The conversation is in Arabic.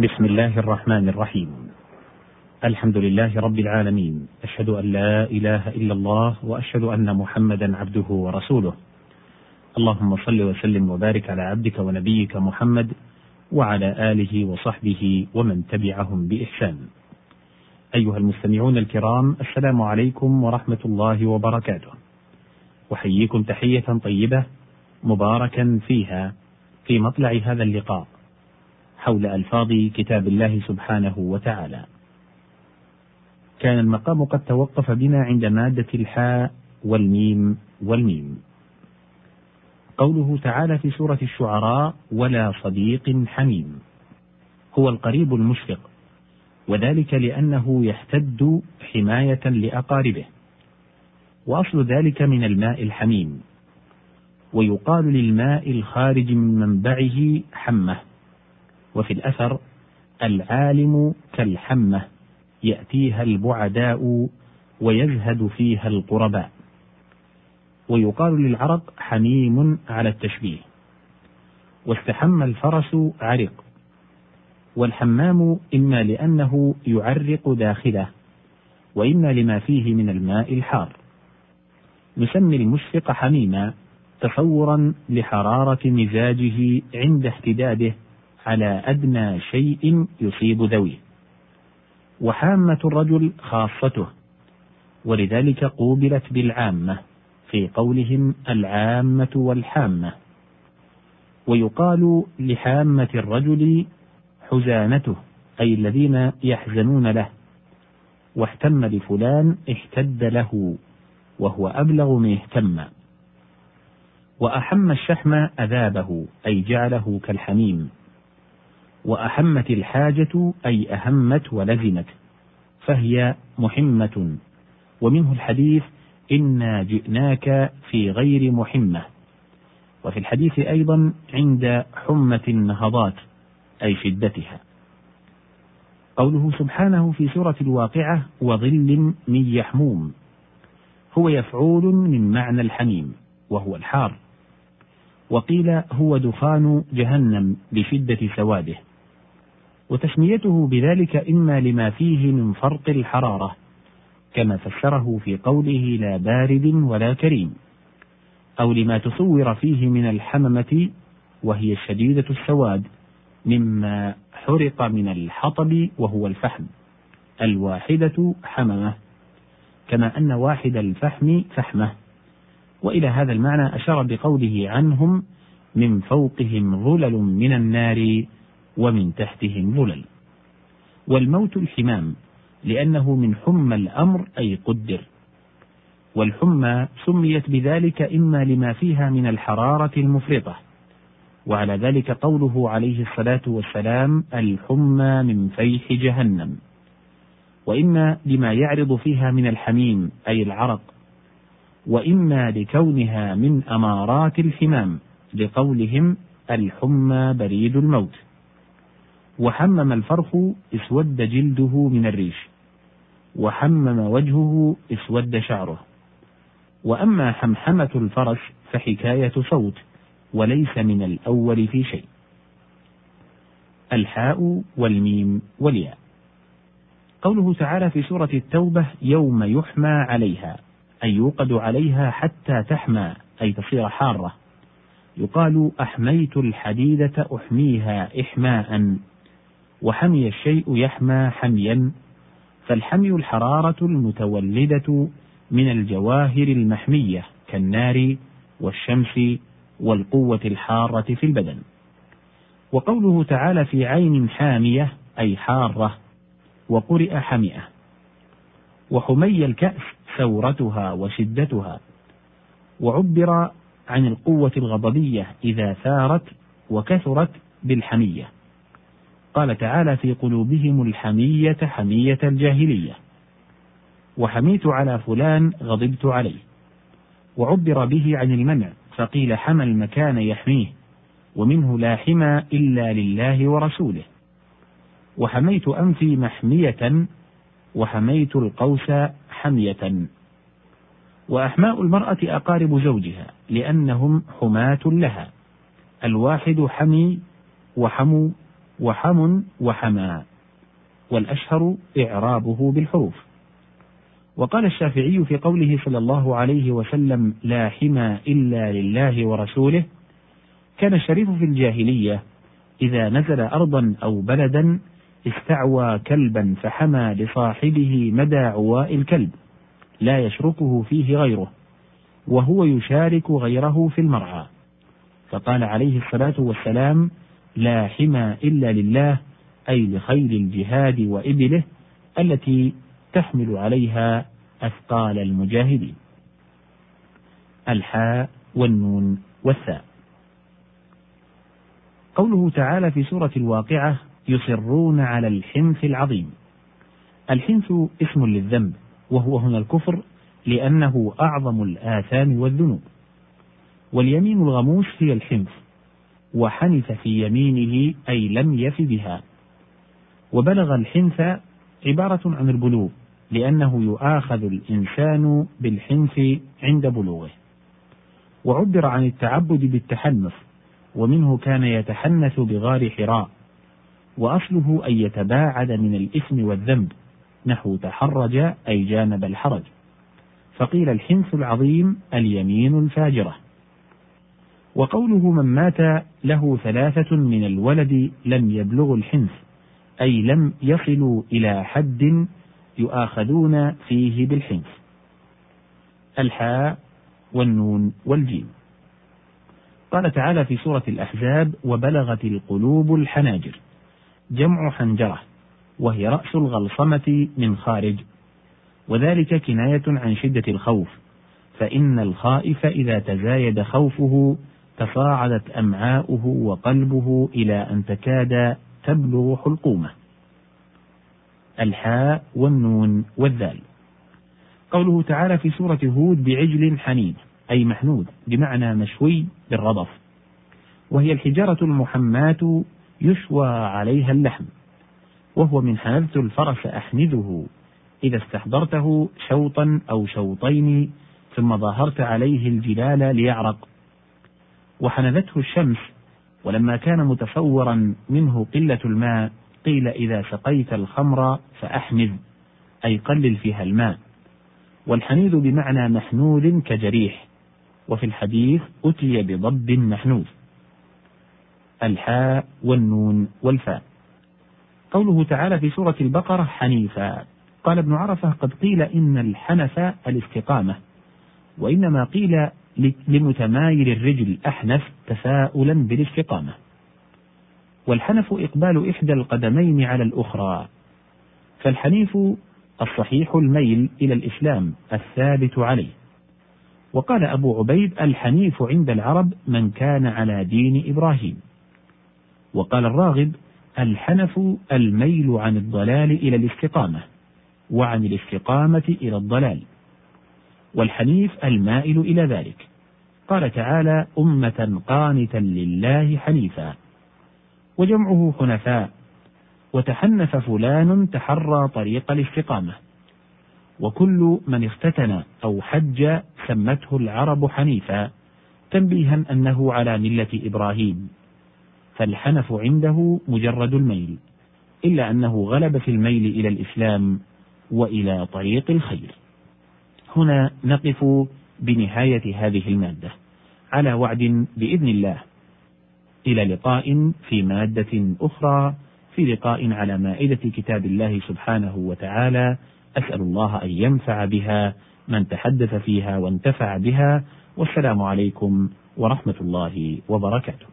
بسم الله الرحمن الرحيم. الحمد لله رب العالمين. أشهد أن لا إله إلا الله وأشهد أن محمدا عبده ورسوله. اللهم صل وسلم وبارك على عبدك ونبيك محمد وعلى آله وصحبه ومن تبعهم بإحسان. أيها المستمعون الكرام السلام عليكم ورحمة الله وبركاته. أحييكم تحية طيبة مباركا فيها في مطلع هذا اللقاء. حول ألفاظ كتاب الله سبحانه وتعالى. كان المقام قد توقف بنا عند مادة الحاء والميم والميم. قوله تعالى في سورة الشعراء: ولا صديق حميم. هو القريب المشفق، وذلك لأنه يحتد حماية لأقاربه. وأصل ذلك من الماء الحميم. ويقال للماء الخارج من منبعه حمة وفي الأثر العالم كالحمة يأتيها البعداء ويزهد فيها القرباء. ويقال للعرق حميم على التشبيه. واستحم الفرس عرق. والحمام إما لأنه يعرق داخله وإما لما فيه من الماء الحار. نسمي المشفق حميما تصورا لحرارة مزاجه عند احتداده على أدنى شيء يصيب ذويه. وحامة الرجل خاصته. ولذلك قوبلت بالعامة في قولهم العامة والحامة. ويقال لحامة الرجل حزانته أي الذين يحزنون له. واحتم لفلان احتد له وهو أبلغ من اهتم. وأحم الشحم أذابه أي جعله كالحميم. وأحمت الحاجة أي أهمت ولزمت فهي محمة. ومنه الحديث إنا جئناك في غير محمة. وفي الحديث أيضا عند حمة النهضات أي شدتها قوله سبحانه في سورة الواقعة وظل من يحموم. هو يفعول من معنى الحميم وهو الحار. وقيل هو دخان جهنم لشدة سواده. وتسميته بذلك إما لما فيه من فرق الحرارة كما فسره في قوله لا بارد ولا كريم أو لما تصور فيه من الحممة وهي شديدة السواد مما حرق من الحطب وهو الفحم الواحدة حممة كما أن واحد الفحم فحمة. وإلى هذا المعنى أشار بقوله عنهم من فوقهم ظلل من النار ومن تحتهم ظلل. والموت الحمام لأنه من حمى الأمر أي قدر. والحمى سميت بذلك إما لما فيها من الحرارة المفرطة. وعلى ذلك قوله عليه الصلاة والسلام الحمى من فيح جهنم. وإما لما يعرض فيها من الحميم أي العرق. وإما لكونها من أمارات الحمام لقولهم الحمى بريد الموت. وحمم الفرخ اسود جلده من الريش وحمم وجهه اسود شعره. وأما حمحمة الفرس فحكاية صوت وليس من الأول في شيء. الحاء والميم والياء. قوله تعالى في سورة التوبة يوم يحمى عليها أي يوقد عليها حتى تحمى أي تصير حارة. يقال أحميت الحديدة أحميها احماء. وحمي الشيء يحمى حميا فالحمي الحرارة المتولدة من الجواهر المحمية كالنار والشمس والقوة الحارة في البدن. وقوله تعالى في عين حامية أي حارة وقرئ حمئة. وحمي الكأس ثورتها وشدتها. وعبر عن القوة الغضبية إذا ثارت وكثرت بالحمية. قال تعالى في قلوبهم الحمية حمية الجاهلية. وحميت على فلان غضبت عليه. وعبر به عن المنع فقيل حمى المكان يحميه ومنه لا حمى إلا لله ورسوله. وحميت أنفي محمية وحميت القوس حمية. وأحماء المرأة أقارب زوجها لأنهم حماة لها. الواحد حمي وحموا وحم وحما والأشهر إعرابه بالحروف. وقال الشافعي في قوله صلى الله عليه وسلم لا حمى إلا لله ورسوله كان الشريف في الجاهلية إذا نزل أرضا أو بلدا استعوى كلبا فحمى لصاحبه مدى عواء الكلب لا يشركه فيه غيره وهو يشارك غيره في المرعى فقال عليه الصلاة والسلام لا حمى إلا لله أي لخير الجهاد وإبله التي تحمل عليها أثقال المجاهدين. الحاء والنون والثاء. قوله تعالى في سورة الواقعة يصرون على الحنث العظيم. الحنث اسم للذنب وهو هنا الكفر لأنه أعظم الآثام والذنوب. واليمين الغموس هي الحنث وحنث في يمينه أي لم يف بها. وبلغ الحنث عبارة عن البلوغ لأنه يؤاخذ الإنسان بالحنث عند بلوغه. وعبر عن التعبد بالتحنث ومنه كان يتحنث بغار حراء. وأصله أن يتباعد من الإثم والذنب نحو تحرج أي جانب الحرج. فقيل الحنث العظيم اليمين الفاجرة. وقوله من مات له ثلاثة من الولد لم يبلغ الحنث أي لم يصلوا إلى حد يؤاخذون فيه بالحنث. الحاء والنون والجيم. قال تعالى في سورة الأحزاب وبلغت القلوب الحناجر. جمع حنجرة وهي رأس الغلصمة من خارج. وذلك كناية عن شدة الخوف فإن الخائف إذا تزايد خوفه تصاعدت أمعاؤه وقلبه إلى أن تكاد تبلغ حلقومه. الحاء والنون والذال. قوله تعالى في سورة هود بعجل حنيد أي محنود بمعنى مشوي بالرضف وهي الحجارة المحماة يشوى عليها اللحم. وهو من حنذت الفرس أحنذه إذا استحضرته شوطا أو شوطين ثم ظاهرت عليه الجلال ليعرق. وحنذته الشمس ولما كان متصورا منه قلة الماء قيل إذا سقيت الخمر فأحنذ أي قلل فيها الماء. والحنيذ بمعنى محنوذ كجريح وفي الحديث أتي بضب محنوذ. الحاء والنون والفاء. قوله تعالى في سورة البقرة حنيفا. قال ابن عرفة قد قيل إن الحنف الاستقامة وإنما قيل لمتمايل الرجل أحنف تفاؤلا بالاستقامة. والحنف إقبال إحدى القدمين على الأخرى. فالحنيف الصحيح الميل إلى الإسلام الثابت عليه. وقال أبو عبيد الحنيف عند العرب من كان على دين إبراهيم. وقال الراغب الحنف الميل عن الضلال إلى الاستقامة. وعن الاستقامة إلى الضلال. والحنيف المائل إلى ذلك. قال تعالى أمة قانتا لله حنيفا. وجمعه حنفاء. وتحنف فلان تحرى طريق الاستقامة. وكل من اختتن أو حج سمته العرب حنيفا تنبيها أنه على ملة إبراهيم. فالحنف عنده مجرد الميل إلا أنه غلب في الميل إلى الإسلام وإلى طريق الخير. هنا نقف بنهاية هذه المادة. على وعد بإذن الله. إلى لقاء في مادة أخرى في لقاء على مائدة كتاب الله سبحانه وتعالى. أسأل الله أن ينفع بها من تحدث فيها وانتفع بها. والسلام عليكم ورحمة الله وبركاته.